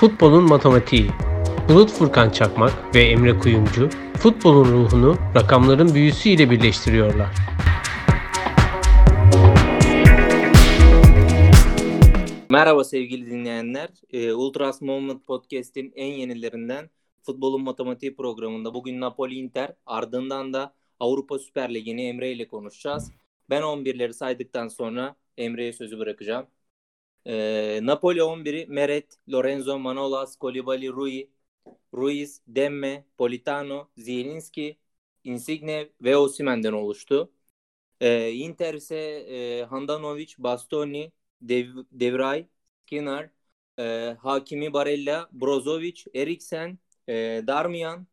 Futbolun matematiği. Bulut Furkan Çakmak ve Emre Kuyumcu futbolun ruhunu rakamların büyüsüyle birleştiriyorlar. Merhaba sevgili dinleyenler. Ee, Ultras Moment Podcast'in en yenilerinden Futbolun Matematiği programında bugün Napoli Inter ardından da Avrupa Süper Ligi'ni Emre ile konuşacağız. Ben 11'leri saydıktan sonra Emre'ye sözü bırakacağım. Ee, Napoli 11'i Meret, Lorenzo Manolas, Kolibali, Rui, Ruiz, Demme, Politano, Zielinski, Insigne ve Osimen'den oluştu. Ee, Inter ise e, Handanovic, Bastoni, Dev, Devray, Skinner, e, Hakimi Barella, Brozovic, Eriksen, e, Darmian,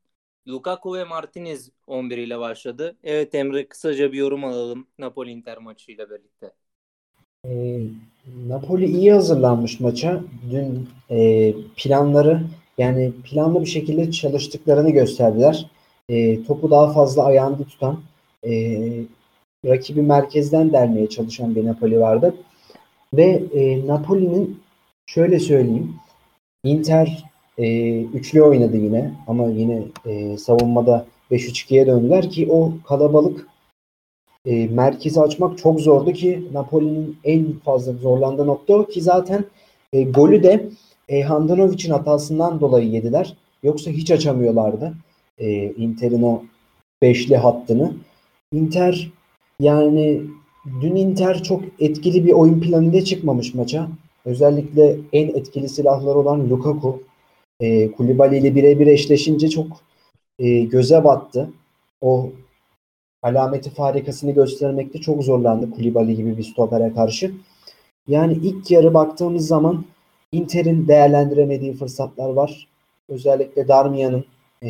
Lukaku ve Martinez 11 ile başladı. Evet Emre kısaca bir yorum alalım Napoli Inter maçıyla birlikte. Napoli iyi hazırlanmış maça. Dün e, planları yani planlı bir şekilde çalıştıklarını gösterdiler. E, topu daha fazla ayağında tutan, e, rakibi merkezden dermeye çalışan bir Napoli vardı. Ve e, Napoli'nin şöyle söyleyeyim, Inter e, üçlü oynadı yine ama yine e, savunmada 5-3-2'ye döndüler ki o kalabalık e, merkezi açmak çok zordu ki Napoli'nin en fazla zorlandığı nokta o ki zaten e, golü de e, Handanovic'in hatasından dolayı yediler. Yoksa hiç açamıyorlardı e, Inter'in o beşli hattını. Inter yani dün Inter çok etkili bir oyun planıyla çıkmamış maça. Özellikle en etkili silahları olan Lukaku e, Kulibali ile birebir eşleşince çok e, göze battı. O alameti farikasını göstermekte çok zorlandı Kulibali gibi bir stopere karşı. Yani ilk yarı baktığımız zaman Inter'in değerlendiremediği fırsatlar var. Özellikle Darmian'ın e,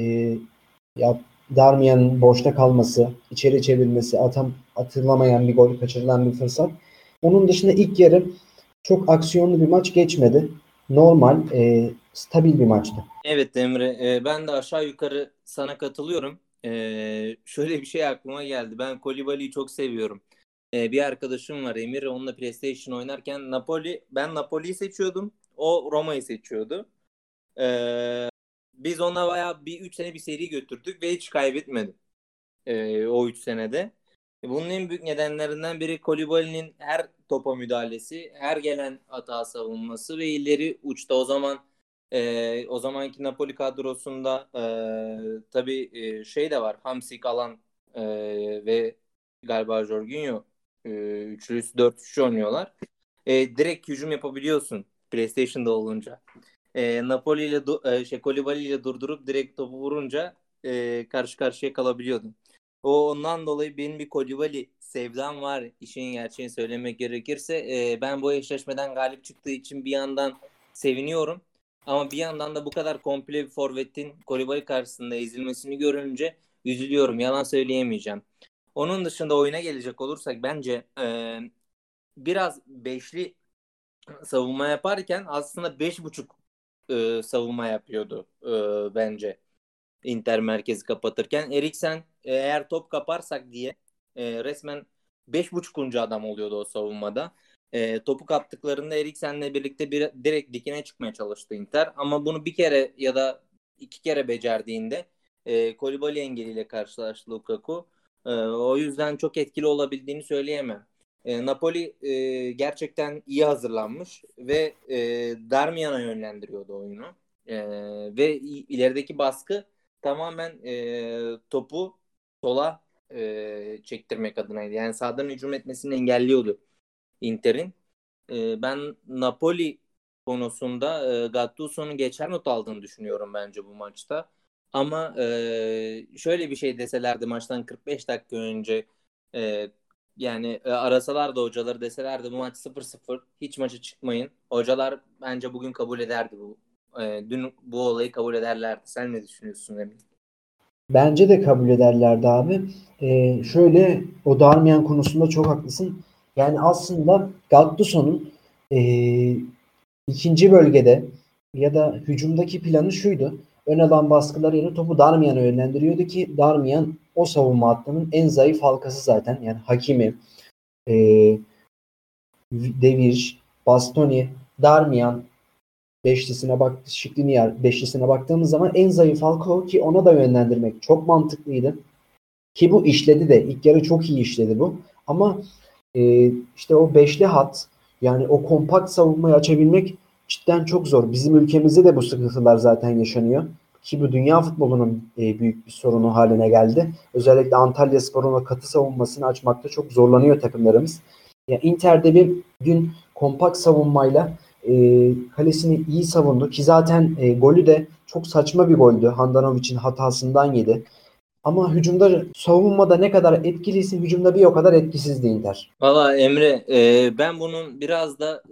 ya Darmian'ın boşta kalması, içeri çevirmesi, atam atılamayan bir gol kaçırılan bir fırsat. Onun dışında ilk yarı çok aksiyonlu bir maç geçmedi. Normal, e, stabil bir maçtı. Evet Emre, e, ben de aşağı yukarı sana katılıyorum. E, şöyle bir şey aklıma geldi. Ben Kolibali'yi çok seviyorum. E, bir arkadaşım var Emir, onunla PlayStation oynarken Napoli, ben Napoli'yi seçiyordum. O Roma'yı seçiyordu. E, biz ona bayağı bir 3 sene bir seri götürdük ve hiç kaybetmedi. E, o 3 senede. Bunun en büyük nedenlerinden biri Kolibali'nin her topa müdahalesi, her gelen hata savunması ve ileri uçta o zaman e, o zamanki Napoli kadrosunda e, tabii e, şey de var. Hamsik alan e, ve galiba Jorginho e, üçlüsü 4-3 oynuyorlar. E, direkt hücum yapabiliyorsun PlayStation'da olunca. E, Napoli ile e, şey Kolibali ile durdurup direkt topu vurunca e, karşı karşıya kalabiliyordun. O ondan dolayı benim bir Kolibali sevdam var. İşin gerçeğini söylemek gerekirse e, ben bu eşleşmeden galip çıktığı için bir yandan seviniyorum. Ama bir yandan da bu kadar komple bir forvetin Kolibali karşısında ezilmesini görünce üzülüyorum. Yalan söyleyemeyeceğim. Onun dışında oyuna gelecek olursak bence e, biraz beşli savunma yaparken aslında beş buçuk e, savunma yapıyordu e, bence. Inter merkezi kapatırken. Eriksen e, eğer top kaparsak diye e, resmen beş buçukuncu adam oluyordu o savunmada. E, topu kaptıklarında Eriksen'le birlikte bir, direkt dikine çıkmaya çalıştı Inter. Ama bunu bir kere ya da iki kere becerdiğinde e, Kolibali engeliyle karşılaştı Lukaku. E, o yüzden çok etkili olabildiğini söyleyemem. E, Napoli e, gerçekten iyi hazırlanmış ve e, Darmian'a yönlendiriyordu oyunu. E, ve ilerideki baskı tamamen e, topu sola e, çektirmek adınaydı. Yani sağdan hücum etmesini engelliyordu Inter'in. E, ben Napoli konusunda e, Gattuso'nun geçer not aldığını düşünüyorum bence bu maçta. Ama e, şöyle bir şey deselerdi maçtan 45 dakika önce e, yani e, arasalar da hocaları deselerdi bu maç 0-0 hiç maça çıkmayın. Hocalar bence bugün kabul ederdi bu. E, dün bu olayı kabul ederlerdi. Sen ne düşünüyorsun Emin? Bence de kabul ederlerdi abi. E, şöyle o Darmian konusunda çok haklısın. Yani aslında Gattuso'nun e, ikinci bölgede ya da hücumdaki planı şuydu. Ön alan baskılar yerine topu Darmian'a yönlendiriyordu ki Darmian o savunma hattının en zayıf halkası zaten. Yani Hakimi, e, Devir, Bastoni, Darmian beşlisine bak Şikliniyer beşlisine baktığımız zaman en zayıf Falcao ki ona da yönlendirmek çok mantıklıydı. Ki bu işledi de. ilk yarı çok iyi işledi bu. Ama e, işte o beşli hat yani o kompakt savunmayı açabilmek cidden çok zor. Bizim ülkemizde de bu sıkıntılar zaten yaşanıyor. Ki bu dünya futbolunun e, büyük bir sorunu haline geldi. Özellikle Antalya Spor'un katı savunmasını açmakta çok zorlanıyor takımlarımız. Ya Inter'de bir gün kompakt savunmayla e, kalesini iyi savundu ki zaten e, golü de çok saçma bir goldü. Handanovic'in hatasından yedi. Ama hücumda savunmada ne kadar etkiliyse hücumda bir o kadar etkisizdi Inter. Valla Emre e, ben bunun biraz da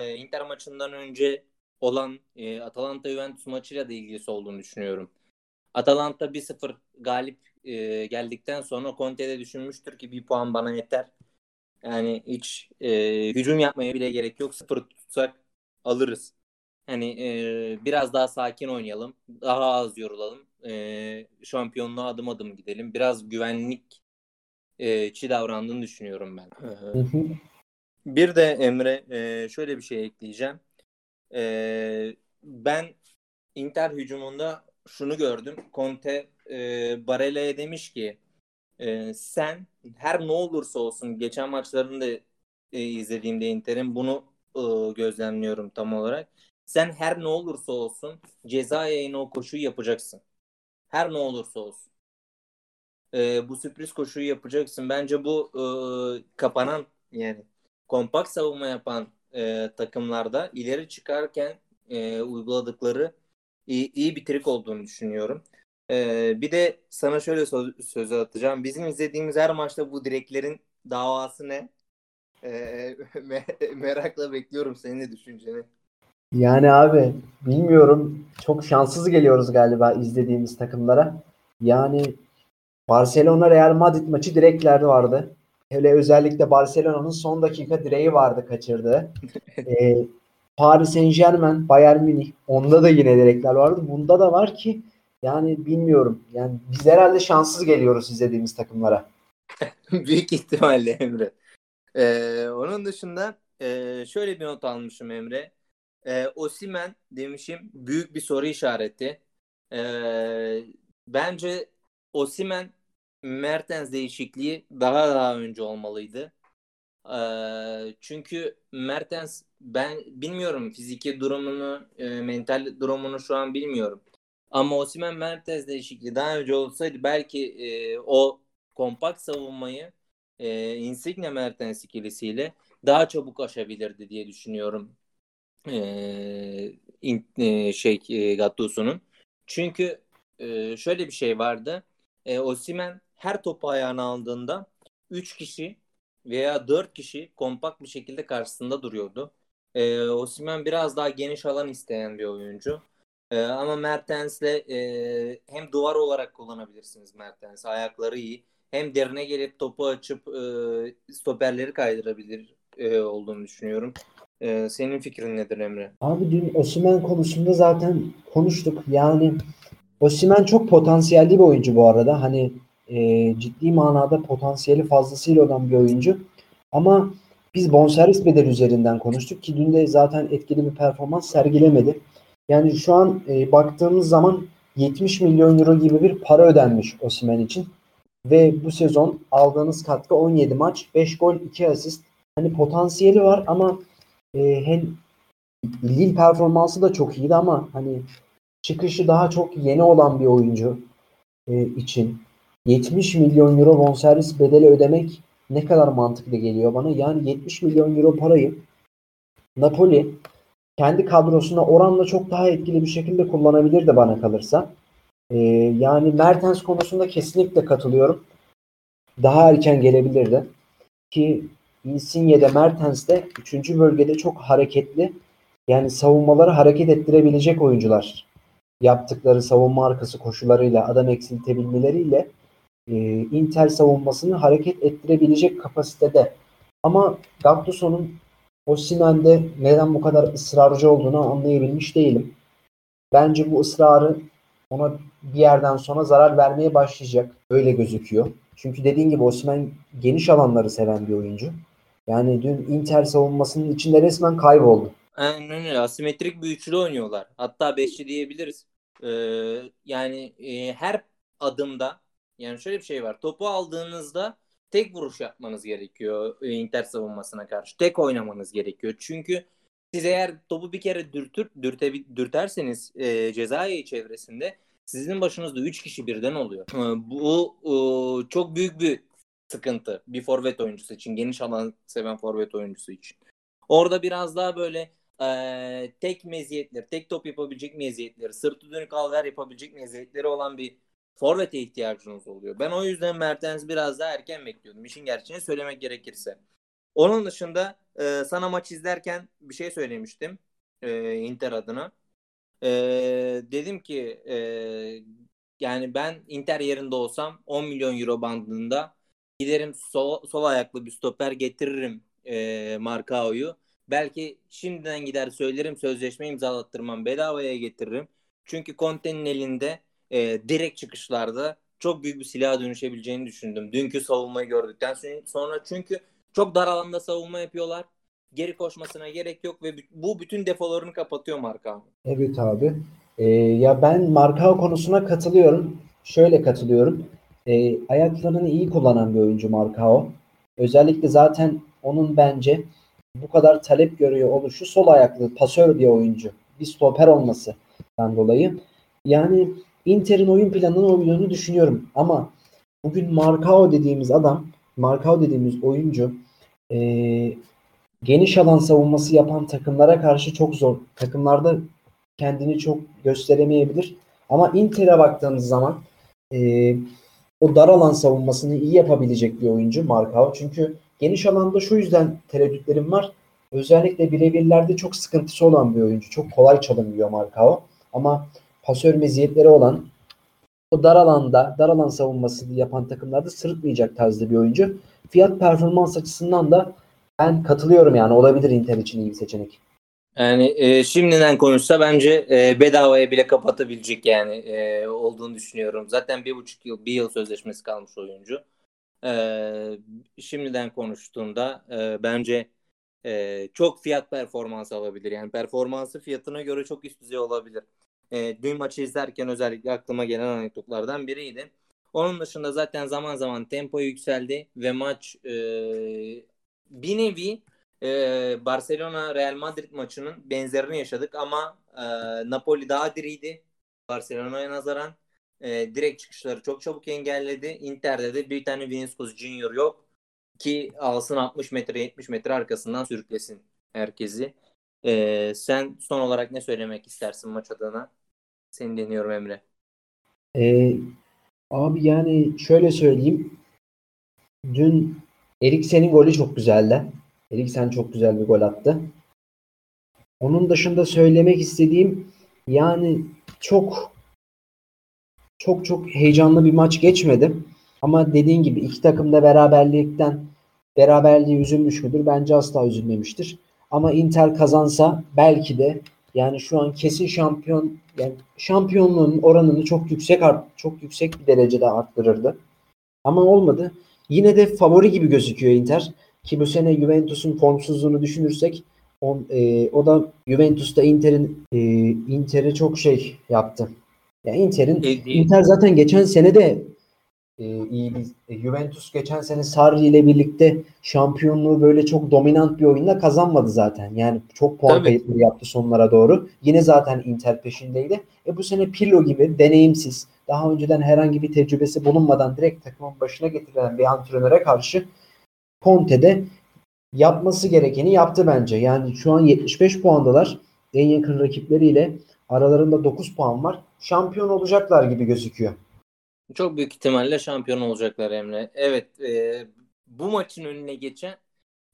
e, Inter maçından önce olan e, Atalanta Juventus maçıyla da ilgisi olduğunu düşünüyorum. Atalanta 1-0 galip e, geldikten sonra Conte de düşünmüştür ki bir puan bana yeter. Yani hiç e, hücum yapmaya bile gerek yok. Sıfır tutsak alırız. Hani e, biraz daha sakin oynayalım. Daha az yorulalım. E, şampiyonluğa adım adım gidelim. Biraz güvenlik e, davrandığını düşünüyorum ben. bir de Emre e, şöyle bir şey ekleyeceğim. E, ben Inter hücumunda şunu gördüm. Conte e, Barella'ya demiş ki e, sen her ne olursa olsun geçen maçlarını da e, izlediğimde Inter'in bunu e, gözlemliyorum tam olarak. Sen her ne olursa olsun ceza yayını o koşuyu yapacaksın. Her ne olursa olsun. E, bu sürpriz koşuyu yapacaksın. Bence bu e, kapanan yani kompakt savunma yapan e, takımlarda ileri çıkarken e, uyguladıkları iyi, iyi bir trik olduğunu düşünüyorum. E, bir de sana şöyle söz, sözü atacağım. Bizim izlediğimiz her maçta bu direklerin davası ne? E, merakla bekliyorum senin de düşünceni. Yani abi bilmiyorum. Çok şanssız geliyoruz galiba izlediğimiz takımlara. Yani Barcelona Real Madrid maçı direkler vardı. Hele özellikle Barcelona'nın son dakika direği vardı kaçırdı. ee, Paris Saint Germain, Bayern Münih onda da yine direkler vardı. Bunda da var ki yani bilmiyorum. Yani biz herhalde şanssız geliyoruz izlediğimiz takımlara. Büyük ihtimalle Emre. Ee, onun dışında e, şöyle bir not almışım Emre. E, Osimen demişim büyük bir soru işareti. E, bence Osimen Mertens değişikliği daha daha önce olmalıydı. E, çünkü Mertens ben bilmiyorum fiziki durumunu, e, mental durumunu şu an bilmiyorum. Ama Osimen Mertens değişikliği daha önce olsaydı belki e, o kompakt savunmayı e, Insigne Mertens ikilisiyle daha çabuk aşabilirdi diye düşünüyorum e, in, e, şey e, Gattuso'nun. Çünkü e, şöyle bir şey vardı. E, Osimen her topu ayağına aldığında 3 kişi veya 4 kişi kompakt bir şekilde karşısında duruyordu. E, Osimen biraz daha geniş alan isteyen bir oyuncu. E, ama Mertens'le e, hem duvar olarak kullanabilirsiniz Mertens. Ayakları iyi. Hem derine gelip topu açıp e, stoperleri kaydırabilir e, olduğunu düşünüyorum. Ee, senin fikrin nedir Emre? Abi dün Osimen konusunda zaten konuştuk. Yani Osimen çok potansiyelli bir oyuncu bu arada. Hani e, ciddi manada potansiyeli fazlasıyla olan bir oyuncu. Ama biz bonservis bedeli üzerinden konuştuk ki dün de zaten etkili bir performans sergilemedi. Yani şu an e, baktığımız zaman 70 milyon euro gibi bir para ödenmiş Osimen için. Ve bu sezon aldığınız katkı 17 maç, 5 gol, 2 asist. Hani potansiyeli var ama e, hem Lille performansı da çok iyiydi ama hani çıkışı daha çok yeni olan bir oyuncu e, için 70 milyon euro bonservis bedeli ödemek ne kadar mantıklı geliyor bana. Yani 70 milyon euro parayı Napoli kendi kadrosuna oranla çok daha etkili bir şekilde kullanabilirdi bana kalırsa. Ee, yani Mertens konusunda kesinlikle katılıyorum. Daha erken gelebilirdi. Ki Insigne'de Mertens de 3. bölgede çok hareketli. Yani savunmaları hareket ettirebilecek oyuncular. Yaptıkları savunma arkası koşularıyla, adam eksiltebilmeleriyle e, Inter savunmasını hareket ettirebilecek kapasitede. Ama Gattuso'nun Osimhen'de neden bu kadar ısrarcı olduğunu anlayabilmiş değilim. Bence bu ısrarı ona bir yerden sonra zarar vermeye başlayacak. Öyle gözüküyor. Çünkü dediğin gibi Osimhen geniş alanları seven bir oyuncu. Yani dün Inter savunmasının içinde resmen kayboldu. Aynen öyle. Asimetrik bir üçlü oynuyorlar. Hatta beşli diyebiliriz. Ee, yani e, her adımda yani şöyle bir şey var. Topu aldığınızda tek vuruş yapmanız gerekiyor e, Inter savunmasına karşı. Tek oynamanız gerekiyor. Çünkü siz eğer topu bir kere dürtür, dürte, dürterseniz e, cezai çevresinde sizin başınızda 3 kişi birden oluyor. E, bu e, çok büyük bir sıkıntı bir forvet oyuncusu için. Geniş alan seven forvet oyuncusu için. Orada biraz daha böyle e, tek meziyetleri, tek top yapabilecek meziyetleri, sırtı dönük alver yapabilecek meziyetleri olan bir forvete ihtiyacınız oluyor. Ben o yüzden Mertens biraz daha erken bekliyordum. İşin gerçeğini söylemek gerekirse. Onun dışında e, sana maç izlerken bir şey söylemiştim e, Inter adına. E, dedim ki e, yani ben Inter yerinde olsam 10 milyon euro bandında giderim sol, sol ayaklı bir stoper getiririm e, Marcao'yu. Belki şimdiden gider söylerim sözleşme imzalattırmam bedavaya getiririm. Çünkü Conte'nin elinde e, direkt çıkışlarda çok büyük bir silaha dönüşebileceğini düşündüm. Dünkü savunmayı gördükten sonra çünkü çok dar alanda savunma yapıyorlar. Geri koşmasına gerek yok ve bu bütün defolarını kapatıyor Marka. Evet abi. Ee, ya ben Marka konusuna katılıyorum. Şöyle katılıyorum. Ee, ayaklarını iyi kullanan bir oyuncu Markao. Özellikle zaten onun bence bu kadar talep görüyor oluşu sol ayaklı pasör bir oyuncu. Bir stoper olmasından dolayı. Yani Inter'in oyun planının uyduğunu düşünüyorum. Ama bugün Marcao dediğimiz adam, Marcao dediğimiz oyuncu e, geniş alan savunması yapan takımlara karşı çok zor. Takımlarda kendini çok gösteremeyebilir. Ama Inter'e baktığımız zaman e, o dar alan savunmasını iyi yapabilecek bir oyuncu Marcao. Çünkü geniş alanda şu yüzden tereddütlerim var. Özellikle birebirlerde çok sıkıntısı olan bir oyuncu. Çok kolay çalınıyor Marcao. Ama pasör meziyetleri olan o dar alanda, dar alan savunması yapan takımlarda sırıtmayacak tarzda bir oyuncu. Fiyat performans açısından da ben katılıyorum yani olabilir Inter için iyi bir seçenek. Yani e, şimdiden konuşsa bence e, bedavaya bile kapatabilecek yani e, olduğunu düşünüyorum. Zaten bir buçuk yıl, bir yıl sözleşmesi kalmış oyuncu. E, şimdiden konuştuğunda e, bence e, çok fiyat performans alabilir. Yani performansı fiyatına göre çok üst düzey olabilir. E, dün maçı izlerken özellikle aklıma gelen anekdotlardan biriydi. Onun dışında zaten zaman zaman tempo yükseldi ve maç e, bir nevi e, Barcelona Real Madrid maçının benzerini yaşadık ama e, Napoli daha diriydi Barcelona'ya nazaran. E, direkt çıkışları çok çabuk engelledi. Inter'de de bir tane Vinicius Junior yok ki alsın 60 metre 70 metre arkasından sürüklesin herkesi. E, sen son olarak ne söylemek istersin maç adına? Seni deniyorum Emre. Ee, abi yani şöyle söyleyeyim. Dün Eriksen'in golü çok güzeldi. Eriksen çok güzel bir gol attı. Onun dışında söylemek istediğim yani çok çok çok heyecanlı bir maç geçmedi. Ama dediğin gibi iki takım da beraberlikten beraberliği üzülmüş müdür? Bence asla üzülmemiştir. Ama Inter kazansa belki de yani şu an kesin şampiyon yani şampiyonluğun oranını çok yüksek art, çok yüksek bir derecede arttırırdı. Ama olmadı. Yine de favori gibi gözüküyor Inter. Ki bu sene Juventus'un formsuzluğunu düşünürsek on, e, o da Juventus'ta Inter'in e, Inter'i çok şey yaptı. Yani Inter'in Inter zaten geçen sene de e, iyi bir e, Juventus geçen sene Sarri ile birlikte şampiyonluğu böyle çok dominant bir oyunla kazanmadı zaten. Yani çok puan kayıpları yaptı sonlara doğru. Yine zaten Inter peşindeydi. E bu sene Pirlo gibi deneyimsiz, daha önceden herhangi bir tecrübesi bulunmadan direkt takımın başına getirilen bir antrenöre karşı Conte'de yapması gerekeni yaptı bence. Yani şu an 75 puandalar. En yakın rakipleriyle aralarında 9 puan var. Şampiyon olacaklar gibi gözüküyor. Çok büyük ihtimalle şampiyon olacaklar Emre. Evet e, bu maçın önüne geçen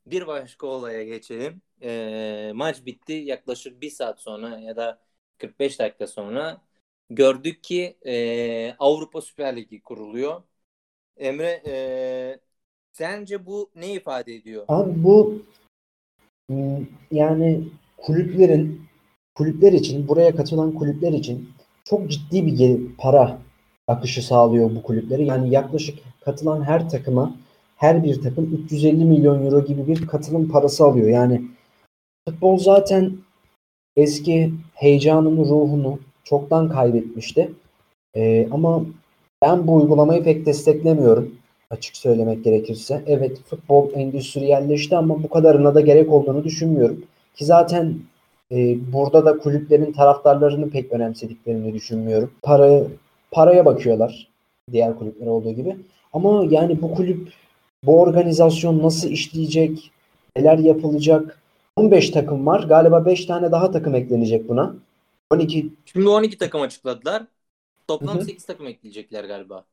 bir başka olaya geçelim. E, maç bitti yaklaşık bir saat sonra ya da 45 dakika sonra gördük ki e, Avrupa Süper Ligi kuruluyor. Emre e, sence bu ne ifade ediyor? Abi bu hmm, yani kulüplerin kulüpler için buraya katılan kulüpler için çok ciddi bir para akışı sağlıyor bu kulüpleri. Yani yaklaşık katılan her takıma her bir takım 350 milyon euro gibi bir katılım parası alıyor. Yani futbol zaten eski heyecanını, ruhunu çoktan kaybetmişti. E, ama ben bu uygulamayı pek desteklemiyorum açık söylemek gerekirse. Evet futbol endüstriyelleşti ama bu kadarına da gerek olduğunu düşünmüyorum. Ki zaten e, burada da kulüplerin taraftarlarını pek önemsediklerini düşünmüyorum. Para, paraya bakıyorlar diğer kulüpler olduğu gibi. Ama yani bu kulüp, bu organizasyon nasıl işleyecek, neler yapılacak? 15 takım var. Galiba 5 tane daha takım eklenecek buna. 12 Şimdi 12 takım açıkladılar. Toplam Hı hı. 8 takım ekleyecekler galiba.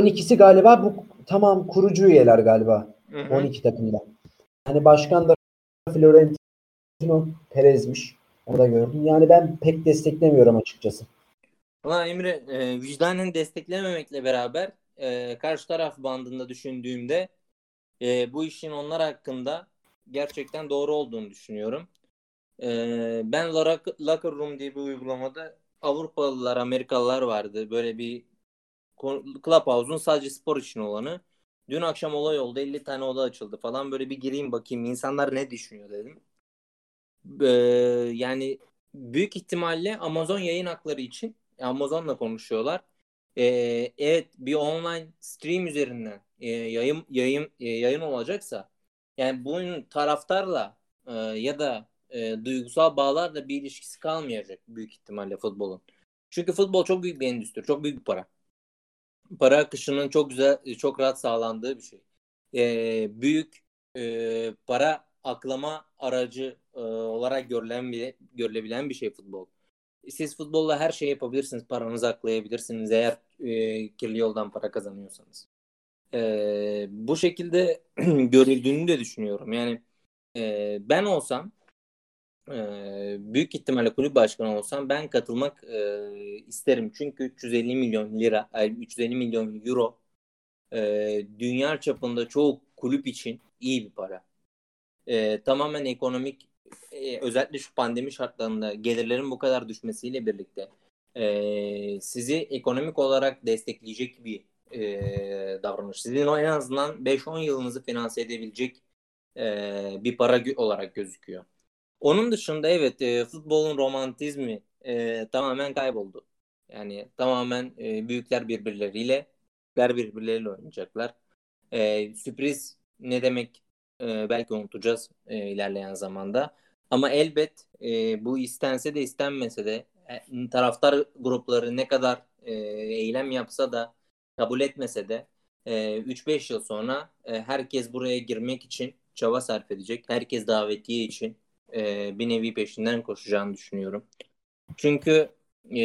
12'si galiba bu tamam kurucu üyeler galiba. Hı hı. 12 takımda. Hani başkan da Florentino Perez'miş. Onu da gördüm. Yani ben pek desteklemiyorum açıkçası. Valla Emre e, vicdanen desteklememekle beraber e, karşı taraf bandında düşündüğümde e, bu işin onlar hakkında gerçekten doğru olduğunu düşünüyorum. E, ben Lock- Locker Room diye bir uygulamada Avrupalılar, Amerikalılar vardı. Böyle bir Clubhouse'un sadece spor için olanı. Dün akşam olay oldu. 50 tane oda açıldı falan. Böyle bir gireyim bakayım insanlar ne düşünüyor dedim. Ee, yani büyük ihtimalle Amazon yayın hakları için Amazon'la konuşuyorlar. Ee, evet bir online stream üzerinden e, yayın yayın e, yayın olacaksa yani bunun taraftarla e, ya da e, duygusal bağlarla bir ilişkisi kalmayacak büyük ihtimalle futbolun. Çünkü futbol çok büyük bir endüstri, çok büyük bir para. Para akışının çok güzel, çok rahat sağlandığı bir şey. Ee, büyük e, para aklama aracı e, olarak görülen bile, görülebilen bir şey futbol. Siz futbolla her şeyi yapabilirsiniz. Paranızı aklayabilirsiniz eğer e, kirli yoldan para kazanıyorsanız. E, bu şekilde görüldüğünü de düşünüyorum. Yani e, ben olsam e, büyük ihtimalle kulüp başkanı olsam ben katılmak e, isterim. Çünkü 350 milyon lira, ay, 350 milyon euro e, dünya çapında çoğu kulüp için iyi bir para. E, tamamen ekonomik e, özellikle şu pandemi şartlarında gelirlerin bu kadar düşmesiyle birlikte e, sizi ekonomik olarak destekleyecek bir e, davranış. Sizin en azından 5-10 yılınızı finanse edebilecek e, bir para olarak gözüküyor. Onun dışında evet e, futbolun romantizmi e, tamamen kayboldu. Yani tamamen e, büyükler birbirleriyle, küçükler birbirleriyle oynayacaklar. E, sürpriz ne demek e, belki unutacağız e, ilerleyen zamanda. Ama elbet e, bu istense de istenmese de e, taraftar grupları ne kadar e, eylem yapsa da kabul etmese de e, 3-5 yıl sonra e, herkes buraya girmek için çaba sarf edecek. Herkes davetiye için e, bir nevi peşinden koşacağını düşünüyorum. Çünkü e,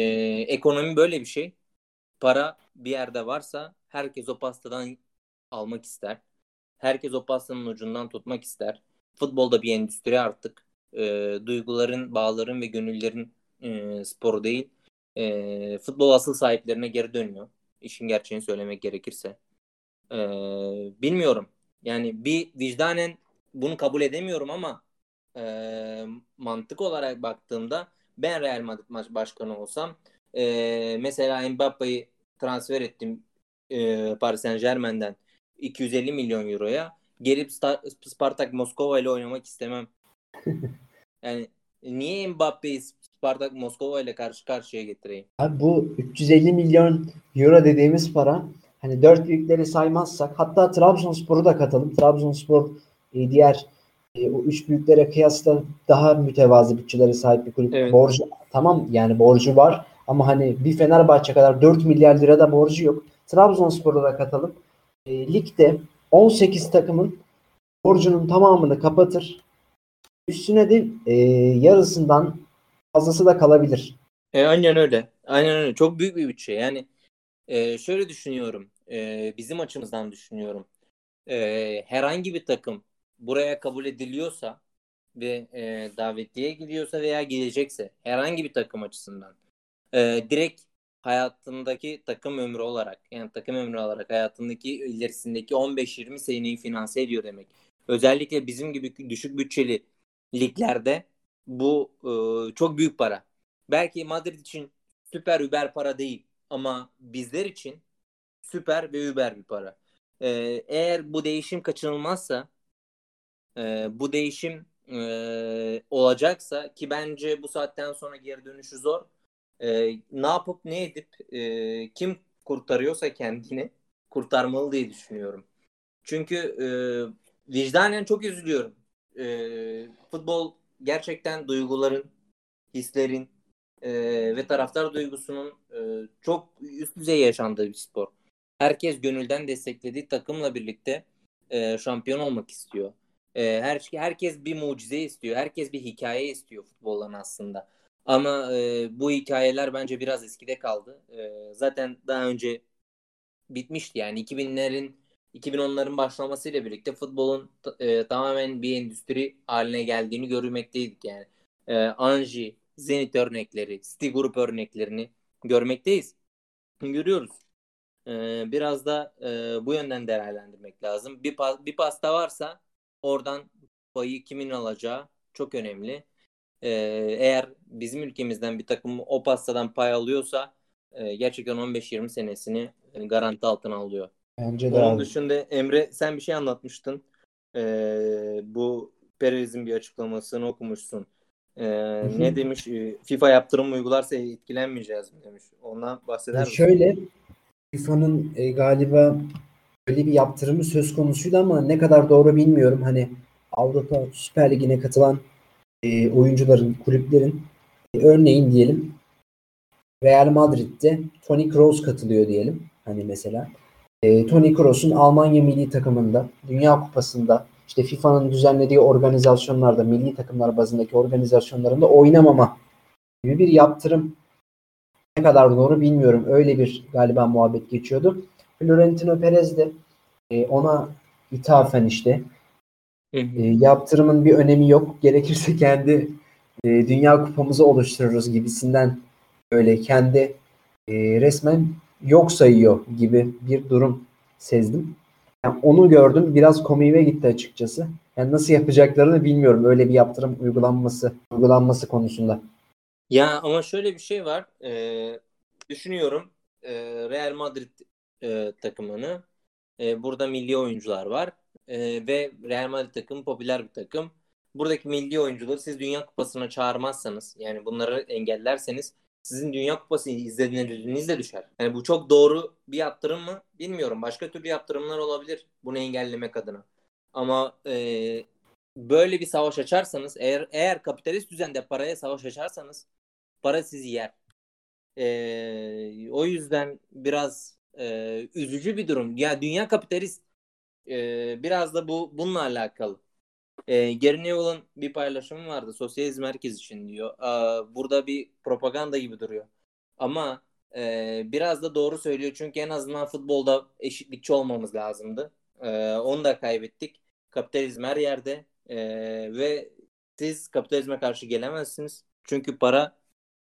ekonomi böyle bir şey. Para bir yerde varsa herkes o pastadan almak ister. Herkes o pastanın ucundan tutmak ister. Futbolda bir endüstri artık. E, duyguların, bağların ve gönüllerin e, sporu değil. E, futbol asıl sahiplerine geri dönüyor. İşin gerçeğini söylemek gerekirse. E, bilmiyorum. Yani bir vicdanen bunu kabul edemiyorum ama e, mantık olarak baktığımda ben Real Madrid maç başkanı olsam e, mesela Mbappe'yi transfer ettim e, Paris Saint Germain'den 250 milyon euroya gelip Star- Spartak Moskova ile oynamak istemem. Yani niye Mbappe'yi Spartak Moskova ile karşı karşıya getireyim? Abi bu 350 milyon euro dediğimiz para hani dört büyükleri saymazsak hatta Trabzonspor'u da katalım. Trabzonspor e, diğer e, o üç büyüklere kıyasla daha mütevazı bütçelere sahip bir kulüp. Evet. Borcu tamam yani borcu var ama hani bir Fenerbahçe kadar 4 milyar lira da borcu yok. Trabzonspor'u da katalım. E, ligde 18 takımın borcunun tamamını kapatır. Üstüne de e, yarısından fazlası da kalabilir. E, aynen öyle. Aynen öyle. Çok büyük bir bütçe. Yani e, şöyle düşünüyorum. E, bizim açımızdan düşünüyorum. E, herhangi bir takım buraya kabul ediliyorsa ve e, davetiye gidiyorsa veya gidecekse herhangi bir takım açısından e, direkt hayatındaki takım ömrü olarak yani takım ömrü olarak hayatındaki ilerisindeki 15-20 seneyi finanse ediyor demek. Özellikle bizim gibi düşük bütçeli liglerde bu e, çok büyük para. Belki Madrid için süper über para değil ama bizler için süper ve über bir para. Ee, eğer bu değişim kaçınılmazsa e, bu değişim e, olacaksa ki bence bu saatten sonra geri dönüşü zor. E, ne yapıp ne edip e, kim kurtarıyorsa kendini kurtarmalı diye düşünüyorum. Çünkü e, vicdanen çok üzülüyorum. E, futbol gerçekten duyguların, hislerin e, ve taraftar duygusunun e, çok üst düzey yaşandığı bir spor. Herkes gönülden desteklediği takımla birlikte e, şampiyon olmak istiyor. E, her herkes bir mucize istiyor. Herkes bir hikaye istiyor futboldan aslında. Ama e, bu hikayeler bence biraz eskide kaldı. E, zaten daha önce bitmişti yani 2000'lerin 2010'ların başlamasıyla birlikte futbolun e, tamamen bir endüstri haline geldiğini görmekteydik yani. E, Anji, Zenit örnekleri, City Group örneklerini görmekteyiz. Görüyoruz. E, biraz da e, bu yönden değerlendirmek lazım. Bir, pas, bir pasta varsa oradan payı kimin alacağı çok önemli. E, eğer bizim ülkemizden bir takım o pastadan pay alıyorsa e, gerçekten 15-20 senesini garanti altına alıyor. Bence de Onun abi. dışında Emre sen bir şey anlatmıştın. Ee, bu Perez'in bir açıklamasını okumuşsun. Ee, ne demiş? Ee, FIFA yaptırım uygularsa etkilenmeyeceğiz mi demiş. Ondan bahseder misin? Şöyle FIFA'nın e, galiba öyle bir yaptırımı söz konusuydu ama ne kadar doğru bilmiyorum. Hani Avrupa Süper Ligi'ne katılan e, oyuncuların, kulüplerin e, örneğin diyelim Real Madrid'de Toni Kroos katılıyor diyelim. Hani mesela e, Toni Kroos'un Almanya milli takımında, Dünya Kupası'nda, işte FIFA'nın düzenlediği organizasyonlarda, milli takımlar bazındaki organizasyonlarında oynamama gibi bir yaptırım ne kadar doğru bilmiyorum. Öyle bir galiba muhabbet geçiyordu. Florentino Perez de e, ona ithafen işte e, yaptırımın bir önemi yok. Gerekirse kendi e, dünya kupamızı oluştururuz gibisinden böyle kendi e, resmen yok sayıyor gibi bir durum sezdim. Yani onu gördüm. Biraz komiğime gitti açıkçası. Yani nasıl yapacaklarını bilmiyorum. Öyle bir yaptırım uygulanması uygulanması konusunda. Ya ama şöyle bir şey var. Ee, düşünüyorum ee, Real Madrid e, takımını. E, burada milli oyuncular var. E, ve Real Madrid takımı popüler bir takım. Buradaki milli oyuncuları siz Dünya Kupası'na çağırmazsanız yani bunları engellerseniz sizin Dünya Kupası izlenirliğiniz de düşer. Yani bu çok doğru bir yaptırım mı bilmiyorum. Başka türlü yaptırımlar olabilir bunu engellemek adına. Ama e, böyle bir savaş açarsanız eğer eğer kapitalist düzende paraya savaş açarsanız para sizi yer. E, o yüzden biraz e, üzücü bir durum. Ya dünya kapitalist e, biraz da bu bununla alakalı. E, Gary Neville'ın bir paylaşımı vardı. Sosyalizm herkes için diyor. Aa, burada bir propaganda gibi duruyor. Ama e, biraz da doğru söylüyor. Çünkü en azından futbolda eşitlikçi olmamız lazımdı. E, onu da kaybettik. Kapitalizm her yerde. E, ve siz kapitalizme karşı gelemezsiniz. Çünkü para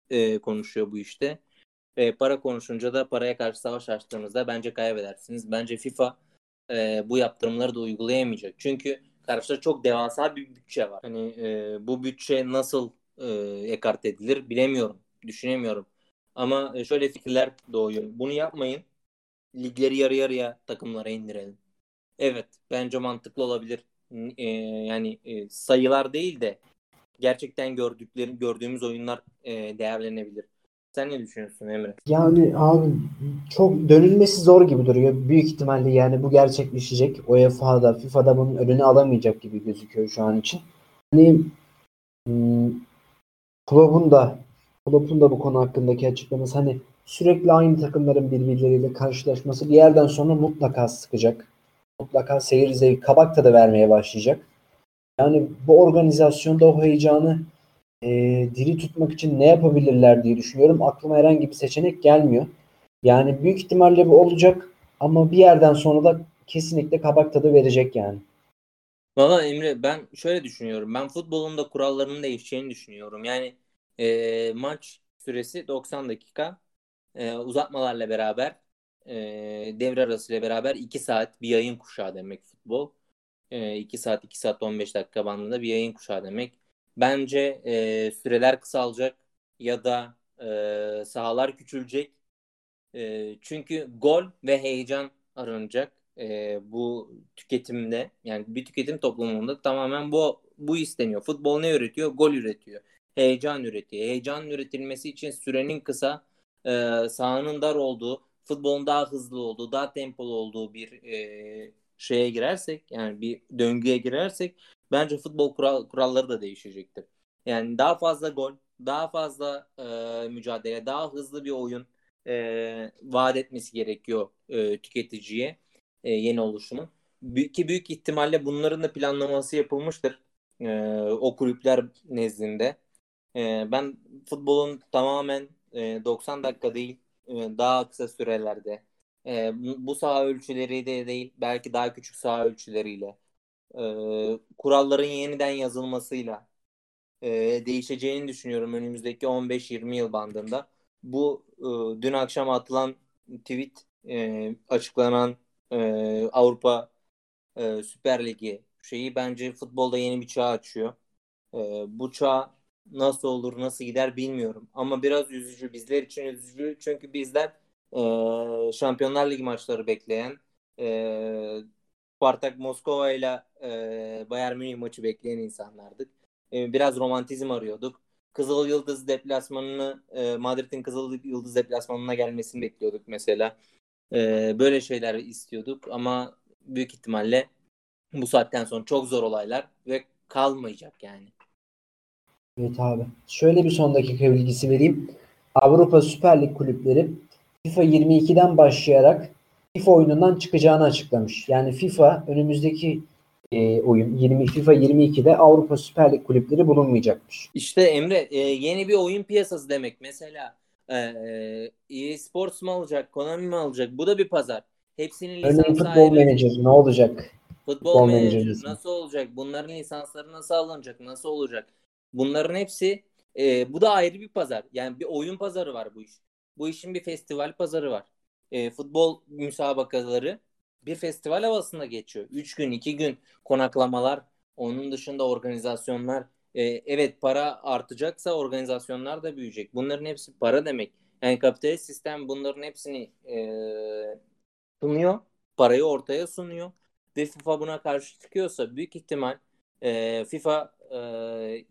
e, konuşuyor bu işte. E, para konuşunca da paraya karşı savaş açtığınızda bence kaybedersiniz. Bence FIFA e, bu yaptırımları da uygulayamayacak. Çünkü karşıda çok devasa bir bütçe var. Hani e, bu bütçe nasıl e, ekart edilir bilemiyorum. Düşünemiyorum. Ama e, şöyle fikirler doğuyor. Bunu yapmayın. Ligleri yarı yarıya takımlara indirelim. Evet, bence mantıklı olabilir. E, yani e, sayılar değil de gerçekten gördükleri gördüğümüz oyunlar e, değerlenebilir. Sen ne düşünüyorsun Emre? Yani abi çok dönülmesi zor gibi duruyor. Büyük ihtimalle yani bu gerçekleşecek. UEFA'da, FIFA'da bunun önünü alamayacak gibi gözüküyor şu an için. Hani hmm, Klopp'un da Klopp'un da bu konu hakkındaki açıklaması hani sürekli aynı takımların birbirleriyle karşılaşması bir yerden sonra mutlaka sıkacak. Mutlaka seyir zevki, kabak tadı vermeye başlayacak. Yani bu organizasyonda o heyecanı e, diri tutmak için ne yapabilirler diye düşünüyorum. Aklıma herhangi bir seçenek gelmiyor. Yani büyük ihtimalle bu olacak ama bir yerden sonra da kesinlikle kabak tadı verecek yani. Valla Emre ben şöyle düşünüyorum. Ben futbolun da kurallarının değişeceğini düşünüyorum. Yani e, maç süresi 90 dakika. E, uzatmalarla beraber e, devre arasıyla beraber 2 saat bir yayın kuşağı demek futbol. E, 2 saat 2 saat 15 dakika bandında bir yayın kuşağı demek. Bence e, süreler kısalacak ya da e, sahalar küçülecek. E, çünkü gol ve heyecan aranacak e, bu tüketimde. Yani bir tüketim toplumunda tamamen bu bu isteniyor. Futbol ne üretiyor? Gol üretiyor. Heyecan üretiyor. Heyecan üretilmesi için sürenin kısa, e, sahanın dar olduğu, futbolun daha hızlı olduğu, daha tempolu olduğu bir e, şeye girersek, yani bir döngüye girersek bence futbol kural, kuralları da değişecektir. Yani daha fazla gol, daha fazla e, mücadele, daha hızlı bir oyun e, vaat etmesi gerekiyor e, tüketiciye e, yeni oluşumun. Ki büyük ihtimalle bunların da planlaması yapılmıştır e, o kulüpler nezdinde. E, ben futbolun tamamen e, 90 dakika değil e, daha kısa sürelerde e, bu saha ölçüleri de değil belki daha küçük saha ölçüleriyle e, kuralların yeniden yazılmasıyla e, değişeceğini düşünüyorum önümüzdeki 15-20 yıl bandında. Bu e, dün akşam atılan tweet e, açıklanan e, Avrupa e, Süper Ligi şeyi bence futbolda yeni bir çağ açıyor. E, bu çağ nasıl olur, nasıl gider bilmiyorum. Ama biraz üzücü. Bizler için üzücü. Çünkü bizler e, Şampiyonlar Ligi maçları bekleyen e, Spartak Moskova ile Bayern Münih maçı bekleyen insanlardık. E, biraz romantizm arıyorduk. Kızıl Yıldız deplasmanını e, Madrid'in Kızıl Yıldız deplasmanına gelmesini bekliyorduk mesela. E, böyle şeyler istiyorduk ama büyük ihtimalle bu saatten sonra çok zor olaylar ve kalmayacak yani. Evet abi. Şöyle bir son dakika bilgisi vereyim. Avrupa Süper Lig kulüpleri FIFA 22'den başlayarak FIFA oyunundan çıkacağını açıklamış. Yani FIFA önümüzdeki e, oyun 20 FIFA 22'de Avrupa Süper Lig kulüpleri bulunmayacakmış. İşte Emre e, yeni bir oyun piyasası demek. Mesela e, EA Sports mu alacak, Konami mi alacak? Bu da bir pazar. Hepsinin lisansı Örneğin futbol menajer ne olacak? Futbol, futbol manager nasıl olacak? Bunların lisansları nasıl alınacak? Nasıl olacak? Bunların hepsi e, bu da ayrı bir pazar. Yani bir oyun pazarı var bu iş. Bu işin bir festival pazarı var. E, futbol müsabakaları bir festival havasında geçiyor. Üç gün, iki gün konaklamalar, onun dışında organizasyonlar. E, evet para artacaksa organizasyonlar da büyüyecek. Bunların hepsi para demek. Yani kapitalist sistem bunların hepsini e, sunuyor. Parayı ortaya sunuyor. Ve FIFA buna karşı çıkıyorsa büyük ihtimal e, FIFA e,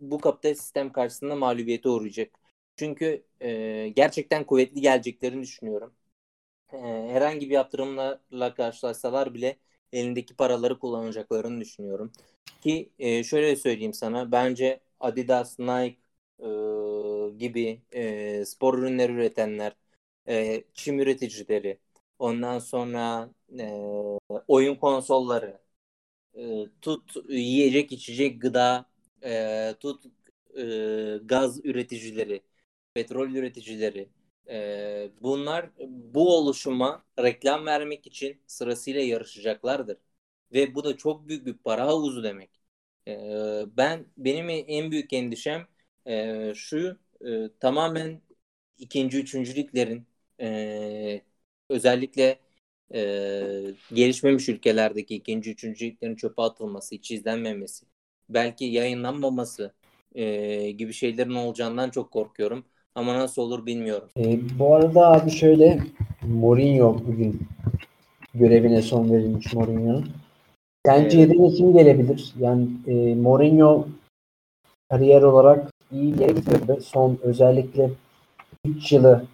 bu kapitalist sistem karşısında mağlubiyete uğrayacak. Çünkü e, gerçekten kuvvetli geleceklerini düşünüyorum. E, herhangi bir yaptırımla karşılaşsalar bile elindeki paraları kullanacaklarını düşünüyorum. Ki e, şöyle söyleyeyim sana. Bence Adidas, Nike e, gibi e, spor ürünleri üretenler, e, çim üreticileri, ondan sonra e, oyun konsolları, e, tut yiyecek içecek gıda, e, tut e, gaz üreticileri, petrol üreticileri, e, bunlar bu oluşuma reklam vermek için sırasıyla yarışacaklardır. Ve bu da çok büyük bir para havuzu demek. E, ben benim en büyük endişem e, şu e, tamamen ikinci, üçüncü liglerin e, özellikle e, gelişmemiş ülkelerdeki ikinci, üçüncü liglerin çöpe atılması, hiç izlenmemesi, belki yayınlanmaması e, gibi şeylerin olacağından çok korkuyorum. Ama nasıl olur bilmiyorum. E, bu arada abi şöyle Mourinho bugün görevine son verilmiş Mourinho'nun. Sence evet. yerine kim gelebilir? Yani e, Mourinho kariyer olarak iyi bir yere gitmedi. Son özellikle 3 yılı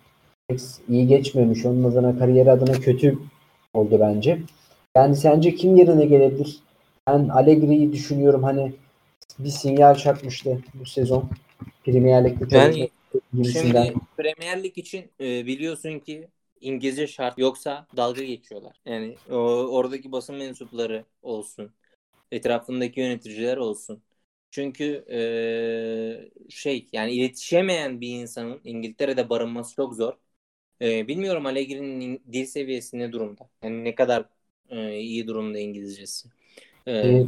iyi geçmemiş. Onun adına kariyer adına kötü oldu bence. Yani sence kim yerine gelebilir? Ben Allegri'yi düşünüyorum. Hani bir sinyal çakmıştı bu sezon. Premier Lig'de Şimdi Premier Lig için e, biliyorsun ki İngilizce şart yoksa dalga geçiyorlar. Yani o, oradaki basın mensupları olsun, etrafındaki yöneticiler olsun. Çünkü e, şey yani iletişemeyen bir insanın İngiltere'de barınması çok zor. E, bilmiyorum Allegri'nin dil seviyesi ne durumda? Yani ne kadar e, iyi durumda İngilizcesi. E, e,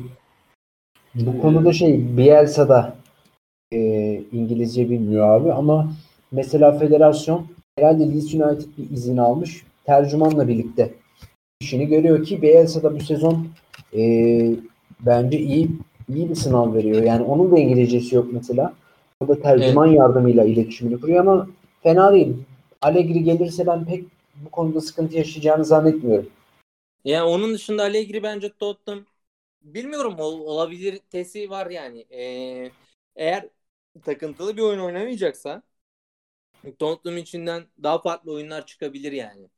bu konuda şey Bielsa'da e, İngilizce bilmiyor abi ama mesela federasyon herhalde Leeds United bir izin almış. Tercümanla birlikte işini görüyor ki Bielsa da bu sezon e, bence iyi iyi bir sınav veriyor. Yani onun da İngilizcesi yok mesela. O da tercüman evet. yardımıyla iletişimini kuruyor ama fena değil. Allegri gelirse ben pek bu konuda sıkıntı yaşayacağını zannetmiyorum. Yani onun dışında Allegri bence Tottenham bilmiyorum ol, olabilir tesi var yani. Ee, eğer takıntılı bir oyun oynamayacaksa Tottenham içinden daha farklı oyunlar çıkabilir yani.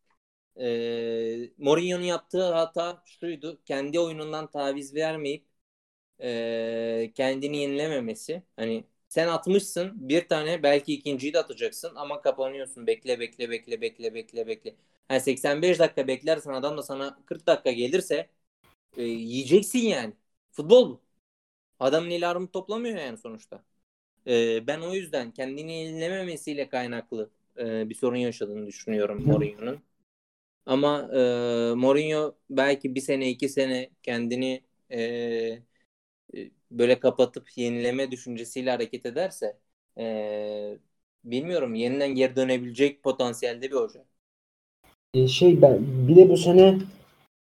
Ee, Mourinho'nun yaptığı hata şuydu. Kendi oyunundan taviz vermeyip e, kendini yenilememesi. Hani sen atmışsın bir tane belki ikinciyi de atacaksın ama kapanıyorsun. Bekle bekle bekle bekle bekle bekle. Yani 85 dakika beklersen adam da sana 40 dakika gelirse e, yiyeceksin yani. Futbol bu. Adamın armut toplamıyor yani sonuçta. E, ben o yüzden kendini yenilememesiyle kaynaklı e, bir sorun yaşadığını düşünüyorum Mourinho'nun. Ama e, Mourinho belki bir sene iki sene kendini e, böyle kapatıp yenileme düşüncesiyle hareket ederse e, bilmiyorum yeniden geri dönebilecek potansiyelde bir hoca. E, şey ben bir de bu sene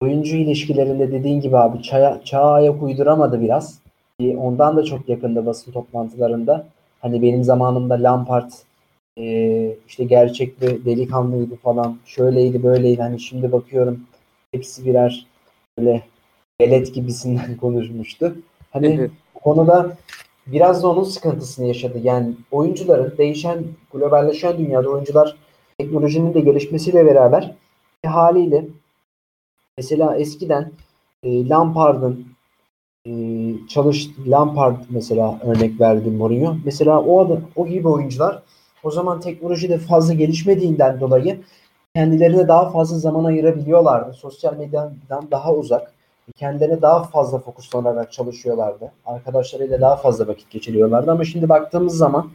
oyuncu ilişkilerinde dediğin gibi abi çaya, çağa ayak uyduramadı biraz. Ondan da çok yakında basın toplantılarında. Hani benim zamanımda Lampard e, işte gerçek bir delikanlıydı falan. Şöyleydi böyleydi. Hani şimdi bakıyorum hepsi birer böyle velet gibisinden konuşmuştu. Hani bu konuda biraz da onun sıkıntısını yaşadı. Yani oyuncuların değişen, globalleşen dünyada oyuncular teknolojinin de gelişmesiyle beraber e, haliyle mesela eskiden e, Lampard'ın çalış Lampard mesela örnek verdi Mourinho. Mesela o adı, o gibi oyuncular o zaman teknoloji de fazla gelişmediğinden dolayı kendilerine daha fazla zaman ayırabiliyorlardı. Sosyal medyadan daha uzak kendilerine daha fazla fokuslanarak çalışıyorlardı. Arkadaşlarıyla daha fazla vakit geçiriyorlardı ama şimdi baktığımız zaman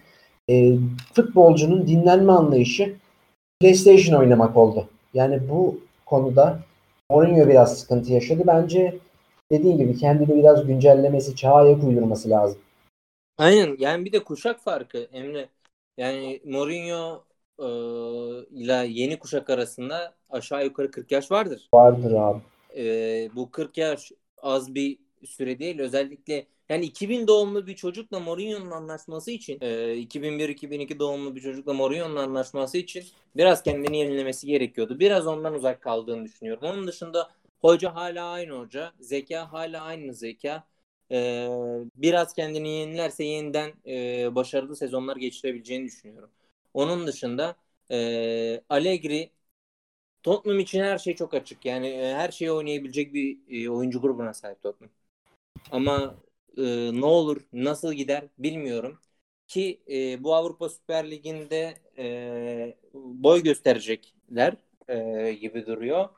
e, futbolcunun dinlenme anlayışı PlayStation oynamak oldu. Yani bu konuda Mourinho biraz sıkıntı yaşadı. Bence dediğin gibi kendini biraz güncellemesi, çağa ayak uydurması lazım. Aynen. Yani bir de kuşak farkı Emre. Yani Mourinho e, ile yeni kuşak arasında aşağı yukarı 40 yaş vardır. Vardır abi e, bu 40 yaş az bir süre değil. Özellikle yani 2000 doğumlu bir çocukla Mourinho'nun anlaşması için e, 2001-2002 doğumlu bir çocukla Mourinho'nun anlaşması için biraz kendini yenilemesi gerekiyordu. Biraz ondan uzak kaldığını düşünüyorum. Onun dışında hoca hala aynı hoca. Zeka hala aynı zeka. E, biraz kendini yenilerse yeniden e, başarılı sezonlar geçirebileceğini düşünüyorum. Onun dışında e, Allegri Tottenham için her şey çok açık. Yani e, her şeyi oynayabilecek bir e, oyuncu grubuna sahip Tottenham. Ama e, ne olur, nasıl gider bilmiyorum. Ki e, bu Avrupa Süper Ligi'nde e, boy gösterecekler e, gibi duruyor.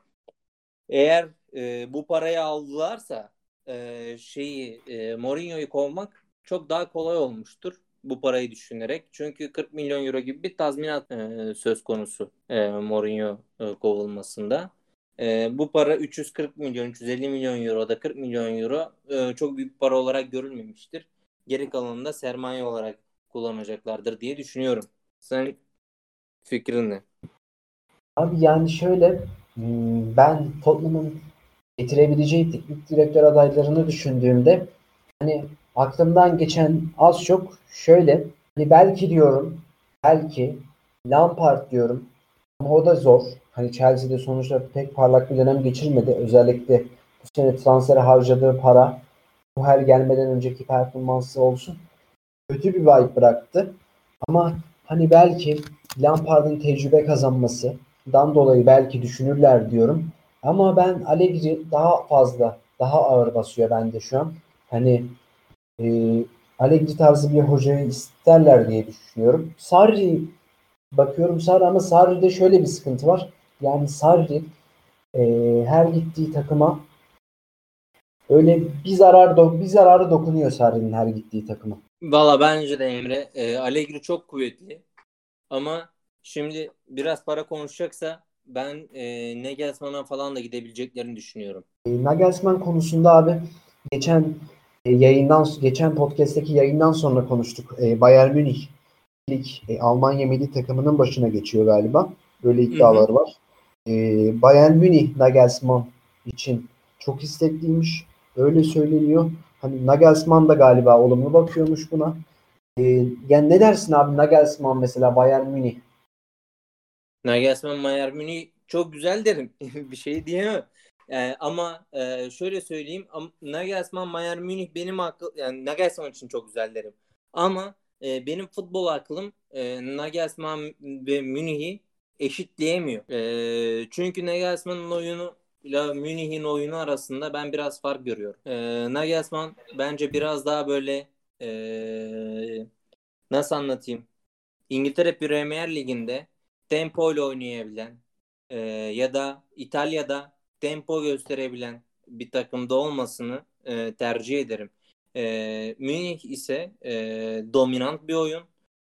Eğer e, bu parayı aldılarsa e, şeyi e, Mourinho'yu kovmak çok daha kolay olmuştur bu parayı düşünerek. Çünkü 40 milyon euro gibi bir tazminat e, söz konusu e, Mourinho e, kovulmasında. E, bu para 340 milyon, 350 milyon euro da 40 milyon euro e, çok büyük para olarak görülmemiştir. Geri kalanını sermaye olarak kullanacaklardır diye düşünüyorum. Sen fikrin ne? Abi yani şöyle ben Tottenham'ın getirebileceği teknik direktör adaylarını düşündüğümde hani aklımdan geçen az çok şöyle hani belki diyorum belki Lampard diyorum ama o da zor. Hani Chelsea'de sonuçta pek parlak bir dönem geçirmedi. Özellikle bu sene transfere harcadığı para bu her gelmeden önceki performansı olsun. Kötü bir vibe bıraktı. Ama hani belki Lampard'ın tecrübe kazanmasından dolayı belki düşünürler diyorum. Ama ben Allegri daha fazla, daha ağır basıyor bende şu an. Hani e, Allegri tarzı bir hocayı isterler diye düşünüyorum. Sarri bakıyorum Sarri ama Sarri'de şöyle bir sıkıntı var. Yani Sarri e, her gittiği takıma öyle bir zarar bir zararı dokunuyor Sarri'nin her gittiği takıma. Valla bence de Emre e, Allegri çok kuvvetli. Ama şimdi biraz para konuşacaksa ben e, Nagelsmann'a falan da gidebileceklerini düşünüyorum. E, Nagelsmann konusunda abi geçen e, yayından geçen podcast'teki yayından sonra konuştuk. E, Bayern Münih lig e, Almanya milli takımının başına geçiyor galiba. Böyle iddialar var. E, Bayern Münih Nagelsmann için çok istekliymiş. Öyle söyleniyor. Hani Nagelsmann da galiba olumlu bakıyormuş buna. E, yani ne dersin abi Nagelsmann mesela Bayern Münih? Nagelsmann Bayern Münih çok güzel derim. bir şey diyemem. E, ama e, şöyle söyleyeyim. Nagelsmann, Bayern Münih benim akıl yani Nagelsmann için çok güzel derim. Ama e, benim futbol aklım e, Nagelsmann ve Münih'i eşitleyemiyor. E, çünkü Nagelsmann'ın oyunu ile Münih'in oyunu arasında ben biraz fark görüyorum. E, Nagelsmann bence biraz daha böyle e, nasıl anlatayım? İngiltere Premier Ligi'nde tempo ile oynayabilen e, ya da İtalya'da tempo gösterebilen bir takımda olmasını e, tercih ederim. E, Münih ise e, dominant bir oyun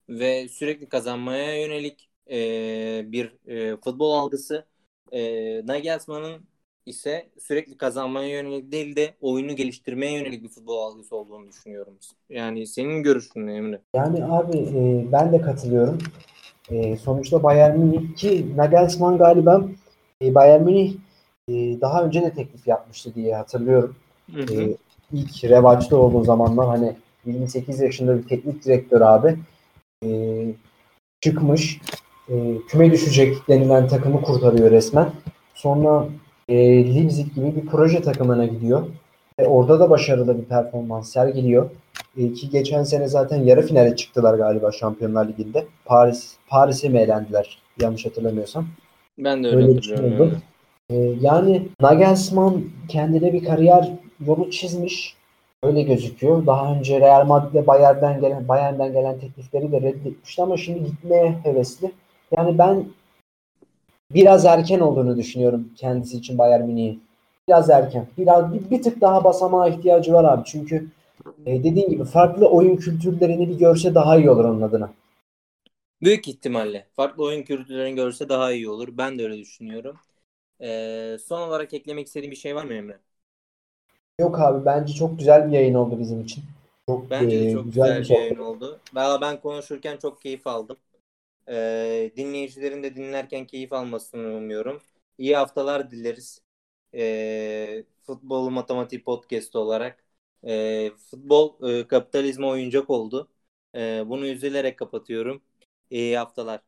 ve sürekli kazanmaya yönelik e, bir e, futbol algısı. E, Nagelsmann'ın ise sürekli kazanmaya yönelik değil de oyunu geliştirmeye yönelik bir futbol algısı olduğunu düşünüyorum. Yani senin görüşün ne Emre? Yani abi e, ben de katılıyorum. E, sonuçta Bayern Münih ki Nagelsmann galiba e, Bayern Münih e, daha önce de teklif yapmıştı diye hatırlıyorum. Hı hı. E, ilk revaçta olduğu zamanlar hani 28 yaşında bir teknik direktör abi e, çıkmış e, küme düşecek denilen takımı kurtarıyor resmen. Sonra e, Leipzig gibi bir proje takımına gidiyor. Ve orada da başarılı bir performans sergiliyor. E, ki geçen sene zaten yarı finale çıktılar galiba Şampiyonlar Ligi'nde. Paris Paris'e mi elendiler yanlış hatırlamıyorsam. Ben de öyle, Öyle hatırlıyorum. yani. E, yani Nagelsmann kendine bir kariyer yolu çizmiş. Öyle gözüküyor. Daha önce Real Madrid'de Bayern'den gelen Bayern'den gelen teklifleri de reddetmişti ama şimdi gitmeye hevesli. Yani ben biraz erken olduğunu düşünüyorum kendisi için Bayern Münih'in. Biraz erken. Biraz bir, bir tık daha basamağa ihtiyacı var abi. Çünkü e, dediğin gibi farklı oyun kültürlerini bir görse daha iyi olur onun adına. Büyük ihtimalle. Farklı oyun kültürlerini görse daha iyi olur. Ben de öyle düşünüyorum. Ee, son olarak eklemek istediğin bir şey var mı Emre? Yok abi bence çok güzel bir yayın oldu bizim için. Çok, Bence de e, çok güzel, bir yayın sohbet. oldu. Valla ben konuşurken çok keyif aldım. Ee, dinleyicilerin de dinlerken keyif almasını umuyorum. İyi haftalar dileriz. Ee, Futbol Matematik Podcast olarak. Ee, futbol e, kapitalizme oyuncak oldu. Ee, bunu üzülerek kapatıyorum. İyi haftalar.